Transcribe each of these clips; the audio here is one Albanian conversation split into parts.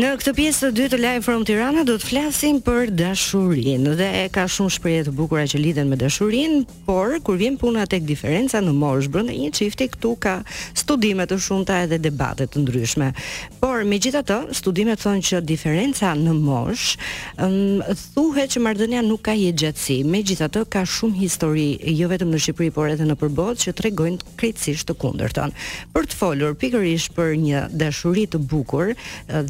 Në këtë pjesë të dytë të Live From Tirana do të flasim për dashurinë dhe ka shumë shprehje të bukura që lidhen me dashurinë, por kur vjen puna tek diferenca në moshë brenda një çifti këtu ka studime të shumta edhe debate të ndryshme. Por megjithatë, studimet thonë që diferenca në moshë Thuhet që marrëdhënia nuk ka jetëgjatësi, megjithatë ka shumë histori, jo vetëm në Shqipëri por edhe nëpër botë që tregojnë krejtësisht të kundërtën. Për të folur pikërisht për një dashuri të bukur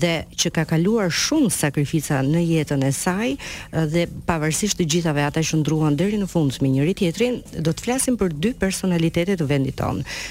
dhe që ka kaluar shumë sakrifica në jetën e saj dhe pavarësisht të gjithave ata qëndruan deri në fund me njëri-tjetrin, do të flasim për dy personalitete të vendit tonë.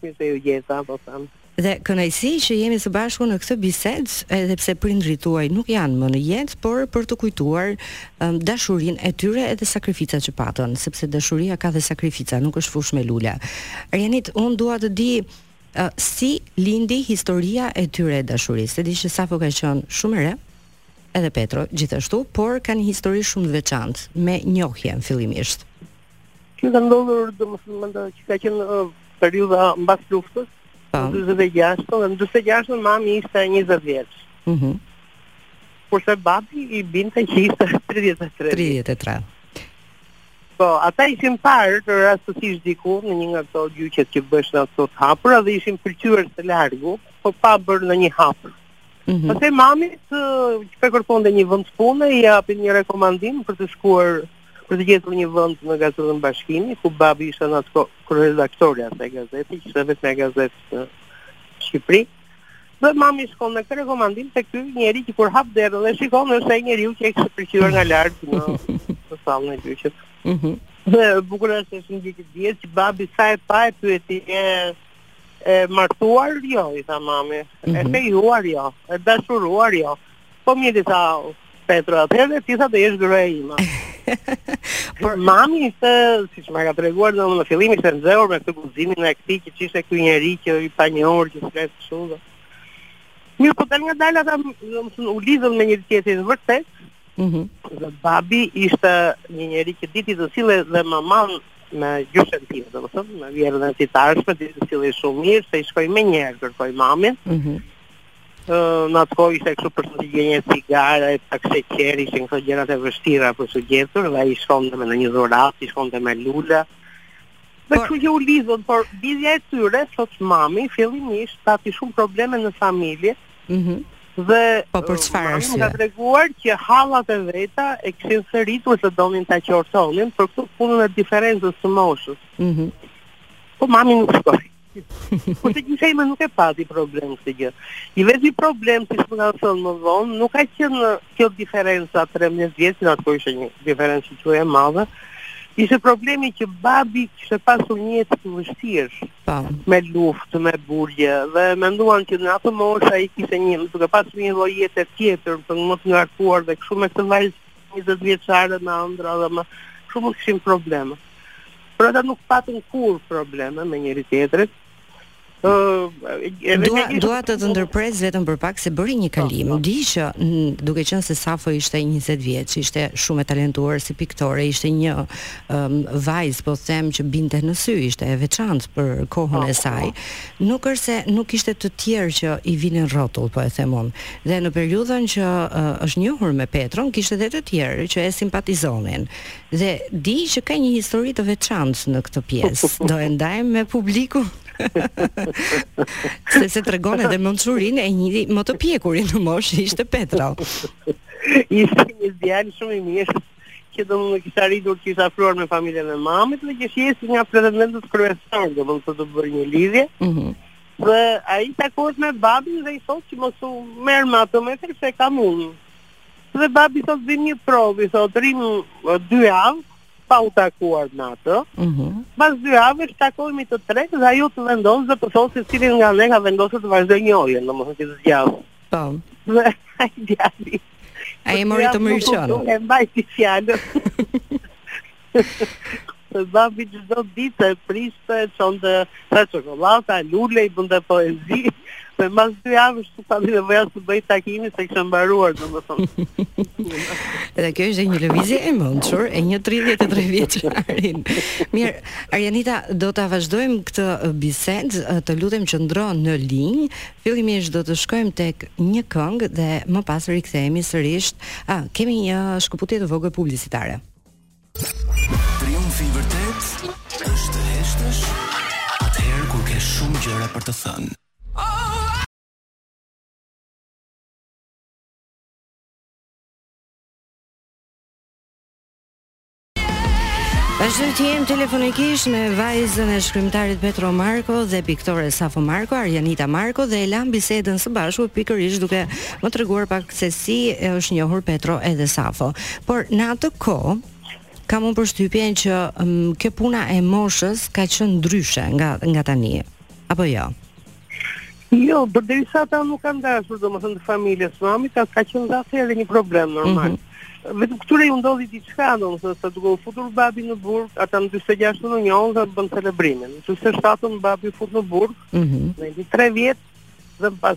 Mirë se ju gjeta, po them. Dhe kënaqësi që jemi së bashku në këtë bisedë, edhe pse prindërit tuaj nuk janë më në jetë, por për të kujtuar dashurinë e tyre edhe sakrificat që patën, sepse dashuria ka dhe sakrifica, nuk është fushë me lule. Arianita, unë dua të di uh, si lindi historia e tyre e dashurisë. Se di që Safo ka qenë shumë e re, edhe Petro gjithashtu, por kanë një histori shumë të veçantë me njohjen fillimisht. Kjo ka ndodhur domethënë mendoj që ka qenë uh, periudha mbas luftës, po. në 46, po, në 46 mami ishte 20 vjeç. Mhm. Mm Kurse babi i binte që ishte 33. 33. Po, ata ishin parë rastësisht diku në një nga këto gjyqet që bëheshin ato të hapura dhe ishin pëlqyer së largu, po pa bërë ndonjë hap. Mm -hmm. Pastaj mami të, të kërkonte një vend pune, i japin një rekomandim për të shkuar për të gjetur një vend në gazetën Bashkimi, ku babi ishte në atë kohë kryeredaktori i asaj gazete, që ishte e vetmja gazetë në Shqipëri. Dhe mami shkon me këtë rekomandim te ky njeri që kur hap derën dhe shikon është ai njeriu që e kishte pëlqyer nga lart në në sallën e gjyqit. Ëh. Mhm. Dhe e bukura është se shumë ditë dihet që babi sa e pa e pyeti e e martuar jo i tha mami. Mm -hmm. E mhm. fejuar jo, e dashuruar jo. Po mirë i tha Petro atëherë ti s'do jesh gruaja ime. Por mami ishte, siç më ka treguar domethënë në fillim ishte nxehur me këtë guximin e këtij kush është ky njeri që i panjohur që flet kështu. Dhe... Mirë, po dalëngadalë ata u lidhën me njëri-tjetrin vërtet. Mhm. Mm dhe babi ishte një njeri që diti të sillej dhe me maman, me gjyshen time, domethënë, me vjehrrën e tij të ardhshme, diti të sillej shumë mirë, se i shkoi menjëherë, kërkoi mamin, mm -hmm. Në atë kohë ishte kështu për të gjetur një cigare, pak sheqer, ishin këto gjërat e vështira për t'u gjetur dhe ai shkonte me ndonjë dhuratë, i shkonte me lule. Dhe Por- kështu që u lidhën, por lidhja e tyre, thotë mami, fillimisht pati shumë probleme në familje Mhm. dhe Po, për eh, çfarë arsye? Mami më ka treguar që hallat e veta e kishin thërritur se donin ta qortonin për këtë punën e diferencës së moshës. Mhm. Po mami nuk shkoi. Po gjyshja ime nuk e pati problem këtë gjë. I vetmi problem, siç më kanë thënë më vonë, nuk ka qënë kjo diferenca 13 vjet, në atë kohë ishte një diferencë që e madhe, ishte problemi që babi kishte pasur një jetë të vështirë, po. me luftë, me burgje, dhe menduan që në atë moshë ai kishte një, duke pasur një lloj jete tjetër, pra më të ngarkuar dhe kështu me këtë vajzë, njëzet vjeçare me ëndrra dhe me kështu mund të kishin probleme. Por ata nuk patën kurrë probleme me njëri tjetrin. Dua dua të të ndërpres vetëm për pak se bëre një kalim. Po, po. Di që duke qenë se Safo ishte 20 vjeç, ishte shumë e talentuar si piktore, ishte një um, vajzë, po them që binte në sy, ishte e veçantë për kohën po, e saj. Nuk është se nuk kishte të tjerë që i vinin rrotull, po e them unë. Dhe në periudhën që është njohur me Petron kishte dhe të tjerë që e simpatizonin. Dhe di që ka një histori të veçantë në këtë pjesë. Do e ndajmë me publikun. Sepse tregon edhe mençurinë e një më të pjekuri në moshë ishte Petro. Ishte një djalë shumë i mirë që domethënë ishte rritur, ishte afruar me familjen e mamit dhe që ishte një nga pretendentët kryesorë, domethënë të bënte një lidhje. Mm -hmm. Dhe ai takohet me babin dhe i thotë që mos u merr me atë më se e kam unë. Dhe babi thotë bëjmë një provë, i thotë rrimë dy javë pa u takuar me atë. Mm -hmm. Pas dy javësh takohemi të tre dhe ajo të vendosë dhe të thotë se cilin nga ne ka vendosur të vazhdojë njohjen, domethënë që të zgjedhë. Po. Dhe ai djali. Ai mori të mirëqenë. E mbajti fjalën. Babi çdo ditë e priste, çonte ca çokollata, lule i bënte poezi. Dhe mas dy javësh s'pati dhe nevojë të bëhej takimi se kishte mbaruar domethënë. Edhe kjo është një lëvizje e mençur e një 33 vjeçari. Mirë, Arjanita, do ta vazhdojmë këtë bisedë, të lutem qëndro në linjë. Fillimisht do të shkojmë tek një këngë dhe më pas rikthehemi sërish. Ah, kemi një shkëputje të vogël publicitare. Triumfi i vërtetë është të heshtësh atëherë kur ke shumë gjëra për të thënë. Vazhdoj të jem telefonikisht me vajzën e shkrimtarit Petro Marko dhe piktores Safo Marko, Arjanita Marko dhe e lamë bisedën së bashku pikërisht duke Më trego pak se si e është njohur Petro edhe Safo. Por në atë kohë kam unë përshtypjen që um, kjo puna e moshës ka qenë ndryshe nga nga tani. Apo jo? Jo, përderisa ata nuk kanë dashur, domethënë të familjes së mamit, ka, ka qenë dhe atëherë edhe një problem normal. Mm -hmm. Vetëm këtyre u ndodhi diçka, domethënë, se duke u futur babi në burg, ata në 26-ën njihen dhe bëjnë celebrimin. Në 27-ën babi futet në burg, mm -hmm. në 3 vjet, dhe pas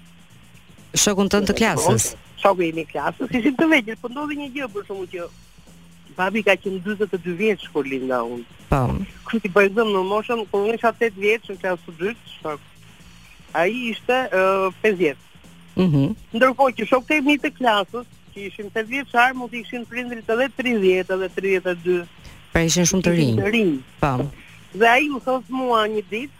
Shokun tënd të klasës. Shoku im i klasës, ishim të vegjël, po ndodhi një gjë për shkak që babi ka qenë 42 vjeç kur lindi unë. Po. Kështu i bie, ta zëmë, në moshën kur unë isha 8 vjeç në klasë të dytë, shok. Ai ishte uh, 50 vjeç. Mhm. Mm Ndërkohë që shokët e mi të klasës, që ishin 8-vjeçarë, mund të ishin prindërit edhe 30 edhe 32. Pra ishin shumë të rinj. Të rinj. Po. Dhe ai më thotë mua një ditë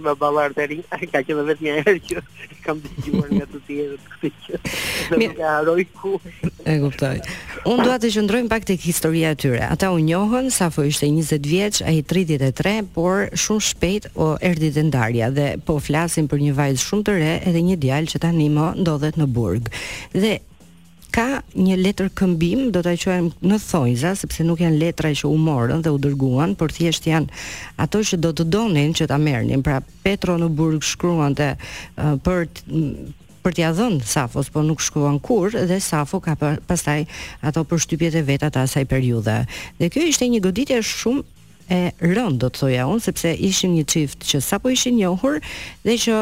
me baballarë të rinj, ai ka qenë vetëm një herë që kam dëgjuar nga të tjerët këtë që dhe nuk e harroj kurrë. E kuptoj. Unë dua të qëndrojmë pak tek historia e tyre. Ata u njohën Safo ishte 20 vjeç, ai 33, por shumë shpejt u erdhi dhe ndarja dhe po flasim për një vajzë shumë të re edhe një djalë që tanimë ndodhet në burg. Dhe Ka një letërkëmbim, do ta quajmë në thonjza, sepse nuk janë letra që u morën dhe u dërguan, por thjesht janë ato që do të donin që ta merrnin. Pra Petro në burg shkruante uh, për për t'ia dhënë Safos, por nuk shkuan kurrë dhe Safo ka pastaj ato përshtypjet e veta të asaj periudhe. Dhe kjo ishte një goditje shumë e rëndë, do të thoja unë, sepse ishin një çift që sapo ishin njohur dhe që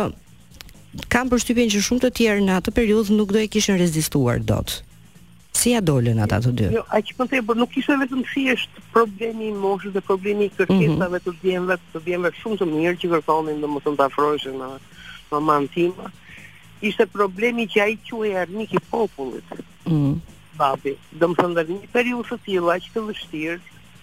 kam përshtypjen që shumë të tjerë në atë periudhë nuk do e kishin rezistuar dot. Si ia dolën ata të dy? Jo, aq më tepër nuk ishte vetëm thjesht problemi i moshës dhe problemi i kërkesave mm -hmm. të djemve, të djemve shumë të mirë që kërkonin domethënë të afroheshin me mamanë time. Ishte problemi që ai quhej armik i popullit. Mm. Babi, domethënë dhe një periudhë të tillë aq të vështirë,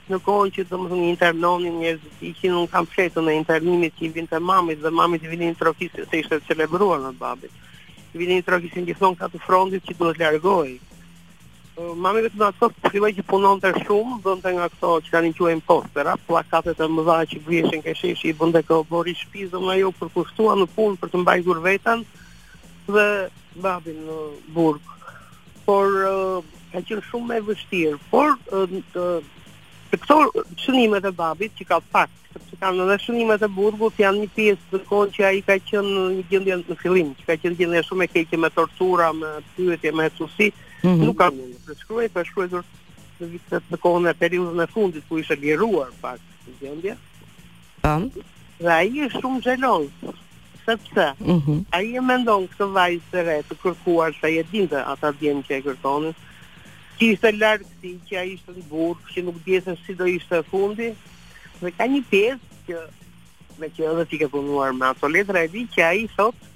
në kohën që domethënë internonin njerëzit që ishin, unë kam fletën e internimit që i vinte mamit dhe mamit i vinin trokisnin se ishte celebruar me babin. I vinin trokisnin gjithmonë këta të Frontit që duhet largohej. Mami vetë në atë kohë filloi që punonte shumë, bënte nga këto që tani quhen postera, pllakatet e mëdha që viheshin ke sheshi, i bënte kohë bori shtëpi, domethënë ajo u përkushtua në punë për të mbajtur veten, dhe babin në burg. Por uh, ka qenë shumë më e vështirë, por uh, të këto shënimet e babit që ka pak, sepse kanë edhe shënimet e burgut janë një pjesë të kohës që ai ka qenë në një gjendje në fillim, që ka qenë gjendje shumë e keqe me tortura, me pyetje, me hetusi, mm -hmm. nuk ka mundur të shkruajë, ka shkruar në vitet në kohën e periudhën e fundit ku ishte liruar pak gjendja. Tam. Dhe ai është shumë xheloz. Sepse mm -hmm. ai e mendon këtë vajzë të re të kërkuar sa e dinte ata djem që e kërkonin. Që ishte larg si që ai ishte në burg, që nuk dihet si do ishte fundi. Dhe ka një pjesë që meqë edhe ti ke punuar me ato letrat e tij që ai thotë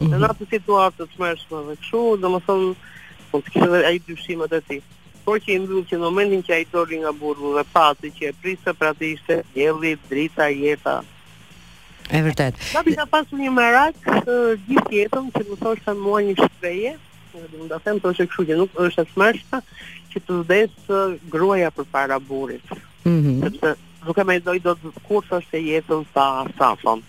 Mhm. Në atë situatë të tmerrshme dhe kështu, domethënë mund të kishte ai dyshimet e tij. Por që i mbyll që në momentin që ai doli nga burgu dhe pa atë që e priste, pra ti ishte dielli, drita, jeta. E vërtetë. Babi ka pasur një merak gjithë jetën që më thoshte mua një shprehje, do të mund ta them thoshte kështu që nuk është e tmerrshme që të vdes gruaja përpara burrit. Mhm. Mm Sepse nuk e mendoj dot kurrë thoshte jetën pa Safon.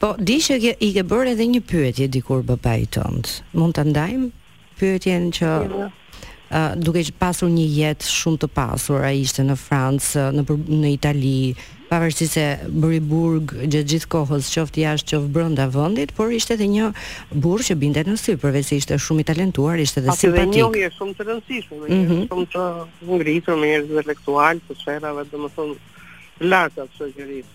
Po, di që i ke bërë edhe një pyetje dikur babait tënd. Mund ta ndajmë pyetjen që uh, duke që pasur një jetë shumë të pasur, ai ishte në Francë, në për, në Itali, pavarësisht se bëri burg gjatë gjithë kohës, qoftë jashtë, qoftë brenda vendit, por ishte edhe një burrë që binte në sy, përveç se ishte shumë i talentuar, ishte edhe simpatik. Pati njohje shumë të rëndësishme, mm -hmm. shumë të ngritur me njerëz intelektualë, të sferave, domethënë të larta të shoqërisë.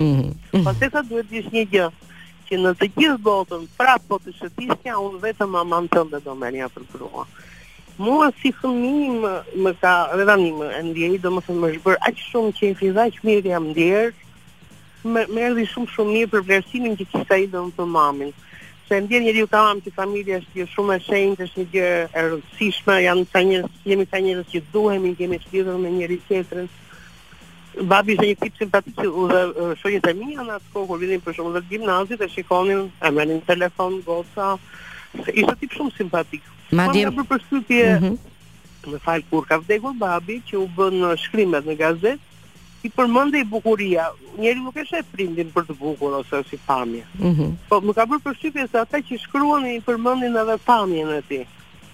Mhm. Mm po ti tha duhet të dish një gjë, që në të gjithë botën prap po të shëtisja unë vetëm mamën tënde do merrja për grua. Mua si fëmijë më, më ka edhe tani më e ndjej, domethënë më ka bërë aq shumë që i aq mirë jam ndjerë. Më më erdhi shumë shumë mirë për vlerësimin që kishte ai domethënë për mamin. Se e ndjen njeriu ka mamë që familja është një shumë e shenjtë, është një gjë e rëndësishme, janë ca njerëz, jemi ca njerëz që duhemi, jemi të lidhur me njëri-tjetrin. Babi ishte një tip simpatik që edhe shoqet e mia në atë kohë kur vinin në shtëpi të gjimnazit e shikonin, e merrnin në telefon goca. Ishte tip shumë simpatik. Më ka bërë përshtypje, mm -hmm. më fal kur ka vdekur babi që u bënë shkrimet në gazetë, i përmendej bukuria. Njeriu nuk e sheh prindin për të bukur ose si pamje. Mm -hmm. Po më ka bërë përshtypje se ata që shkruan i përmendin edhe pamjen e tij.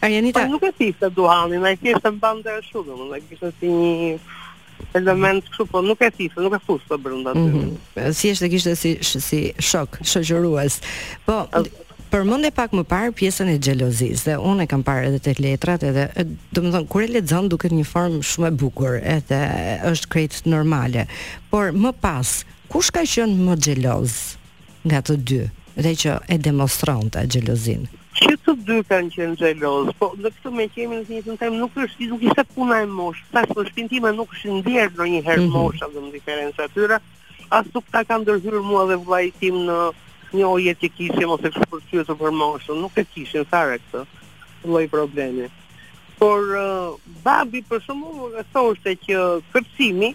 Arjanita, po nuk e pinte duhanin, ai thjesht e mbante ashtu, domethënë kishte si një element kështu, po nuk e thithte, nuk e fuste brenda të mm -hmm. Thjesht e kishte si, si shok, shoqërues. Po, përmende pak më parë pjesën e xhelozisë dhe unë e kam parë edhe tek letrat edhe domethënë kur e lexon duket një formë shumë e bukur edhe është krejt normale por më pas kush ka qenë më xheloz nga të dy dhe që e demonstronte xhelozinë. Që të dy kanë qenë xhelozë, po në këtë meqë jemi në të njëjtën temë nuk është, nuk ishte puna e moshës. Tash në shtëpinë time nuk është ndjerë ndonjëherë mm -hmm. mosha dhe diferenca e tyre, as nuk na ka ndërhyrë mua dhe vëllait tim në njohje që kishim ose kështu pyetje për moshën, nuk e kishim fare këtë lloj problemi. Por uh, babi për shembull thoshte që kërcimi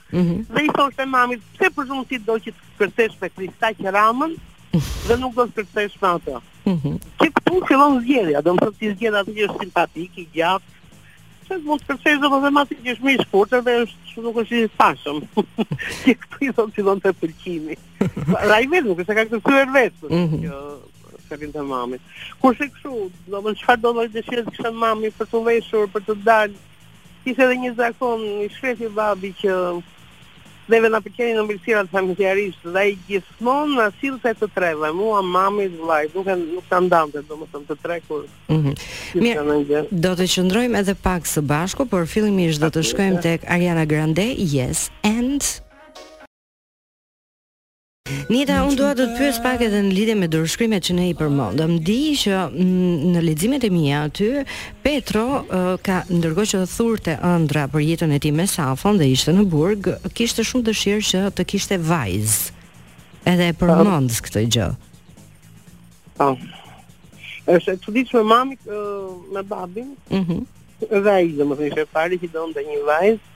Mm -hmm. Dhe i thoshte mamit, pse për shembull ti do që të kërcesh me Kristaq Ramën dhe nuk do të kërcesh me ato. Mm -hmm. Që këtu fillon zgjedhja, domethënë ti zgjedh atë që është simpatik, i gjatë, që të mund të kërcesh dhe jo me atë që është më i shkurtër dhe është që nuk është i pashëm. që këtu i thonë fillon të pëlqimi. Ra i vetë, nuk është e ka kërcuer vetë, për mm -hmm. që karin të mamit. Kurse kështu, domethënë çfarëdo lloj dëshire të kishte mami për të veshur, për të dalë, Kishte edhe një zakon i shkreti babi që neve na pëlqenin ëmbëlsirat familjarisht dhe ai gjithmonë na sillte të treve, mua, mamit, vëllait, nuk e nuk na ndante domethënë të tre kurrë. Mm -hmm. Mirë, do të qëndrojmë edhe pak së bashku, por fillimisht do të shkojmë tek Ariana Grande, Yes and Nita, unë dua të të pyes pak edhe në lidhje me dorëshkrimet që ne i përmendëm. Di që në leximet e mia aty Petro uh, ka ndërkohë që thurte ëndrra për jetën e tij me Safon dhe ishte në burg, kishte shumë dëshirë që të kishte vajzë. Edhe e përmend këtë gjë. Po. Është e çuditshme me mamin uh, me babin. Mhm. Mm dhe ai domethënë ishte i pari që donte një vajzë.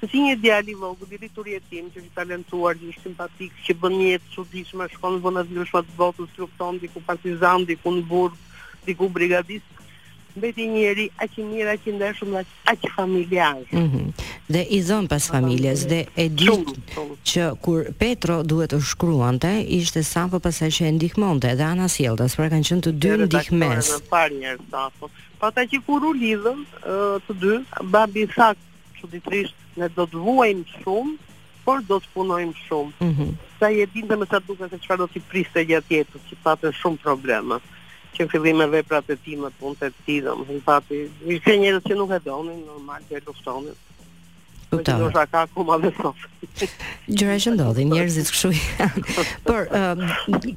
Se si një djalë i vogël i rritur jetim që është i talentuar që është simpatik që bën një jetë të çuditshme shkon në vënde të ndryshme të botës lufton diku partizan diku në burg diku brigadist mbeti një njeri aq i mirë aq i ndershëm dhe aq familjar mm -hmm. dhe i dhënë pas familjes dhe e di që kur Petro duhet të shkruante ishte Safo pastaj që e ndihmonte dhe anasjelltas pra kanë qenë të dy ndihmës po po që kur u lidhën të dy babi tha Çuditërisht, ne do të vuajmë shumë, por do të punojmë shumë. Mm -hmm. Se ai e dinte me sa duke se çfarë do t'i priste gjatë jetës, që patën shumë probleme. Që në fillim me veprat e tij me punët e tij, domethënë pati, kishte njerëz që nuk e donin, normal që e luftonin. Kuptoj. Do të ka akoma dhe sot. Gjëra që ndodhin, njerëzit kështu janë. Por um,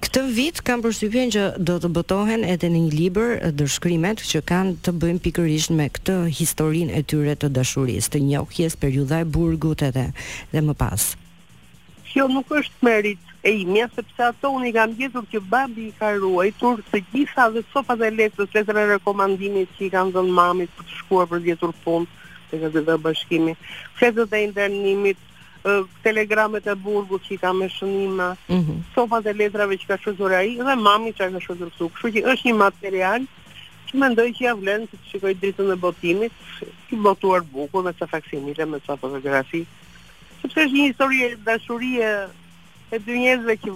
këtë vit kam përshtypjen që do të botohen edhe në një libër dorëshkrimet që kanë të bëjnë pikërisht me këtë historinë e tyre të dashurisë, të njohjes, periudha e burgut edhe dhe më pas. Kjo nuk është meritë e imja, sepse ato unë i kam gjetur që babi i ka ruajtur të gjitha dhe copat e letrës, letrën e rekomandimit që i kanë dhënë mamit për të shkuar për të gjetur punë Te gazeta Bashkimi. Fletët e internimit, telegramet e burgut që i ka me shënime, mm -hmm. copat e letrave që ka shkruar ai, dhe mami që ka shkruar këtu. Kështu që është një material që mendoj që ia vlen që të shikojë dritën e botimit, i botuar bukur me ca faksimile, me ca fotografi. Sepse është një histori dashurie e dy njerëzve që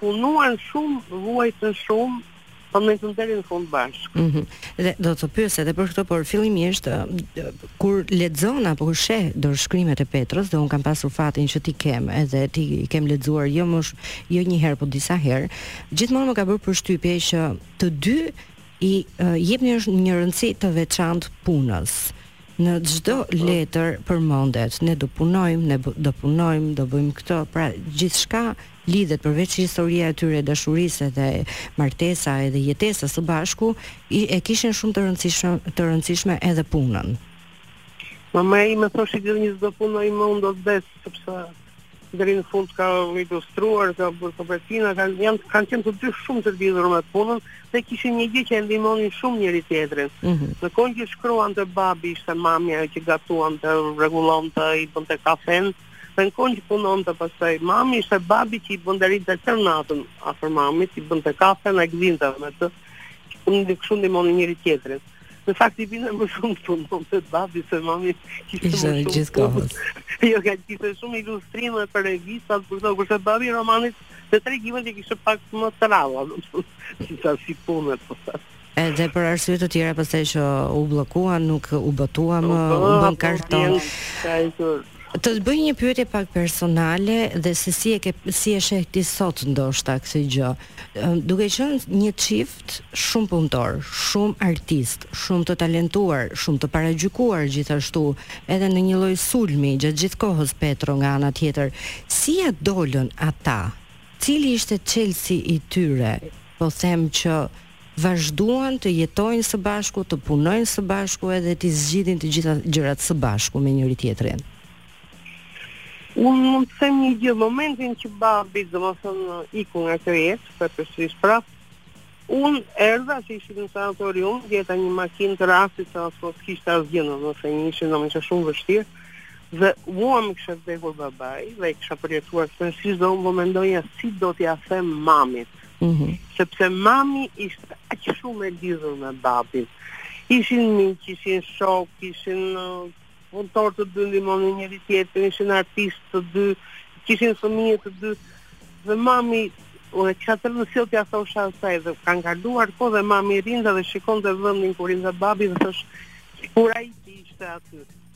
Punuan shumë, vuajtën shumë, po ndenjën deri në fund bashkë. Mm -hmm. Dhe do të pyes edhe për këto, por fillimisht kur lexon apo kur sheh dorëshkrimet e Petros dhe un kam pasur fatin që t'i kem edhe t'i kem lexuar jo më jo një herë, por disa herë, gjithmonë më ka bërë përshtypje që të dy i uh, jepnit një rëndësi të veçantë punës në çdo po, po. letër përmendet ne do punojmë ne do punojmë do bëjmë këtë pra gjithçka lidhet përveç historia e tyre e dashurisë edhe martesa edhe jetesa së bashku i e kishin shumë të rëndësishëm të rëndësishme edhe punën. Mamaja ime thoshte gjithnjë s'do punoj më unë do të vdes sepse deri në fund ka ilustruar, ka bërë kopertina, kanë janë kanë qenë të dy shumë të lidhur me punën dhe kishin një gjë që e ndihmonin shumë njëri tjetrin. Mm -hmm. Në kohën që shkruante babi ishte mami ajo që gatuante, rregullonte, i bënte kafen, Dhe në kohën që punonte pastaj mami ishte babi që i bënte rrinte tërë natën afër mamit, i bënte kafen e gdhinte me të. Edhe kështu ndihmonin njëri tjetrin. Në fakt i binte më shumë të punonte babi se mami kishte më shumë. Ishte gjithë kohës. jo, ka kishte shumë ilustrime për revista, për këto, kurse babi romanet dhe tregimet i kishte pak më të rralla, domethënë, si sa si punët, po thashë. Edhe për arsye të tjera pastaj që u bllokuan, nuk u botuan, u bënë karton. Të të bëj një pyetje pak personale dhe se si e ke si e sheh ti sot ndoshta këtë gjë. Duke qenë një çift shumë punëtor, shumë artist, shumë të talentuar, shumë të paragjykuar gjithashtu, edhe në një lloj sulmi gjatë gjithë kohës Petro nga ana tjetër, si ia dolën ata? Cili ishte çelësi i tyre? Po them që vazhduan të jetojnë së bashku, të punojnë së bashku edhe t'i zgjidhin të gjitha gjërat së bashku me njëri-tjetrin. Unë mund të them një gjë, momentin që babi, domethënë, iku nga kjo jetë, për përsëris prapë, unë erdha që ishim në sanatorium, gjeta një makinë të rastit se atëherë s'kishte asgjë, domethënë, një ishim domethënë shumë vështirë. Dhe mua më kishte vdekur babai dhe kisha përjetuar se si do unë po mendonja si do t'ia them mamit. Mm -hmm. Sepse mami ishte aq shumë e lidhur me babin. Ishin miq, ishin shokë, ishin uh, punëtorë të dy ndihmonin njëri tjetrin, ishin artistë të dy, kishin fëmijë të dy. Dhe mami Unë e kisha të rëndë si do t'ia thosha asaj dhe kanë kaluar kohë dhe mami rrinte dhe shikonte vendin ku rrinte babi dhe thoshe sikur ai të ishte aty.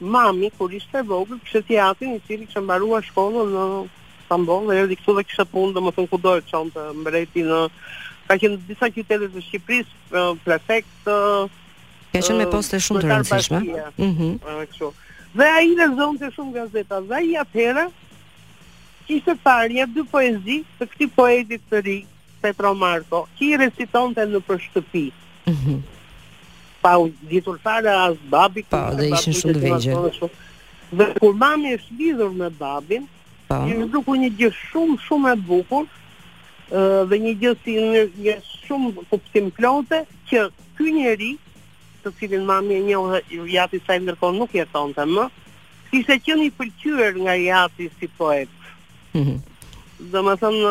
Mami kur ishte e vogël kishte të jatin i cili kishte mbaruar shkollën në Stamboll dhe erdhi këtu dhe kishte punë, domethënë kudo e çonte mbreti në... ka qenë në disa qytete të Shqipërisë, ë, prefekt, ë, Ka qenë me ë, poste shumë të rëndësishme. kryetar bashkie, Mhm. ë, kështu. Dhe ai lexonte shumë gazeta dhe ai atëherë kishte parë nja dy poezi të këtij poetit të ri, Petro Marko, që i recitonte nëpër shtëpi. Mhm. Mm pa u ditur fare as babi. Po, dhe ishin shumë të vegjël. Dhe kur mami është lidhur me babin, po. i është dukur një gjë shumë shumë e bukur, dhe një gjë si një, një shumë kuptimplote që ky njeri, të cilin mami e njohu, i jati i saj ndërkohë nuk jetonte më, kishte qenë i pëlqyer nga i jati si poet. Mhm. Mm domethënë,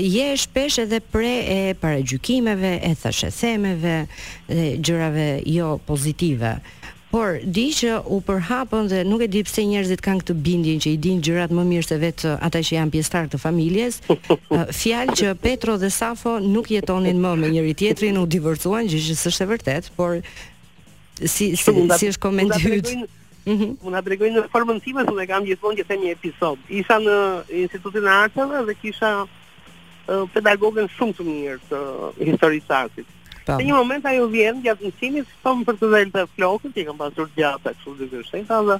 Je shpesh edhe pre e paragjykimeve, e thashethemeve dhe gjërave jo pozitive. Por di që u përhapën dhe nuk e di pse njerëzit kanë këtë bindjen që i dinë gjërat më mirë se vetë ata që janë pjesëtarë të familjes, fjalë që Petro dhe Safo nuk jetonin më me njëri tjetrin, u divorcuan, gjë që s'është e vërtetë, por si si si është komenti yt? Mm -hmm. Mund ta tregoj në formën time, se unë e kam gjithmonë që them një episod. Isha në Institutin e Arteve dhe kisha uh, pedagogën shumë të mirë të historisë së artit. Në një moment ajo vjen gjatë mësimit, thon për të dhënë të flokët, që kam pasur gjatë kështu dy gërsheta dhe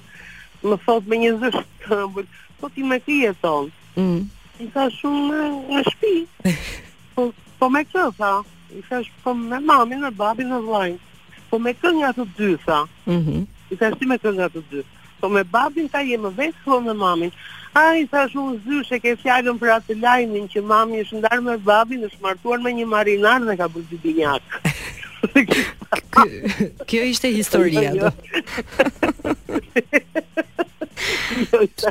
më thot me një zë të ëmbël, po ti me kë jeton. Mm. I thashë unë në shtëpi. Po po me kë tha? I thashë po me mamin, me babin, me vllain. Po me kë nga të dy tha? Mhm. I thashë si me kë nga të dy? Po me babin ta je më vete apo me mamin. A, i thashë unë, zysh e ke fjalën për atë lajmin që mami është ndarë me babin, është martuar me një marinar dhe ka bërë dy binjakë. Kjo ishte historia. Jo, jo.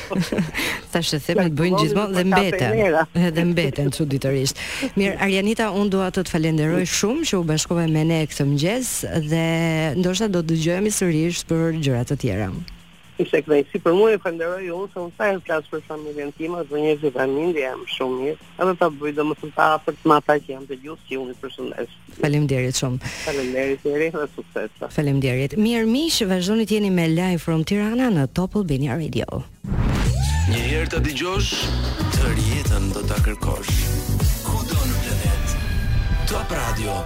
Thashethemet bëhen gjithmonë dhe mbeten. Edhe mbeten çuditërisht. Mirë, Arjanita, unë dua të të falenderoj shumë që u bashkove me ne këtë mëngjes dhe ndoshta do të dëgjohemi sërish për gjëra të tjera. Ishte kënaqësi për mua, ju falenderoj unë se unë sa herë flas për familjen time, për njerëzit e familjes, jam shumë mirë. Edhe ta bëj domethënë ta afërt me ata që na dëgjojnë që unë i përshëndes. Faleminderit shumë. Faleminderit Eri dhe suksese. Faleminderit. Mirë miq, vazhdoni të jeni me Live from Tirana në Top Albania Radio. Një herë ta dëgjosh, tërë jetën do ta kërkosh. Kudo në planet. Top Radio.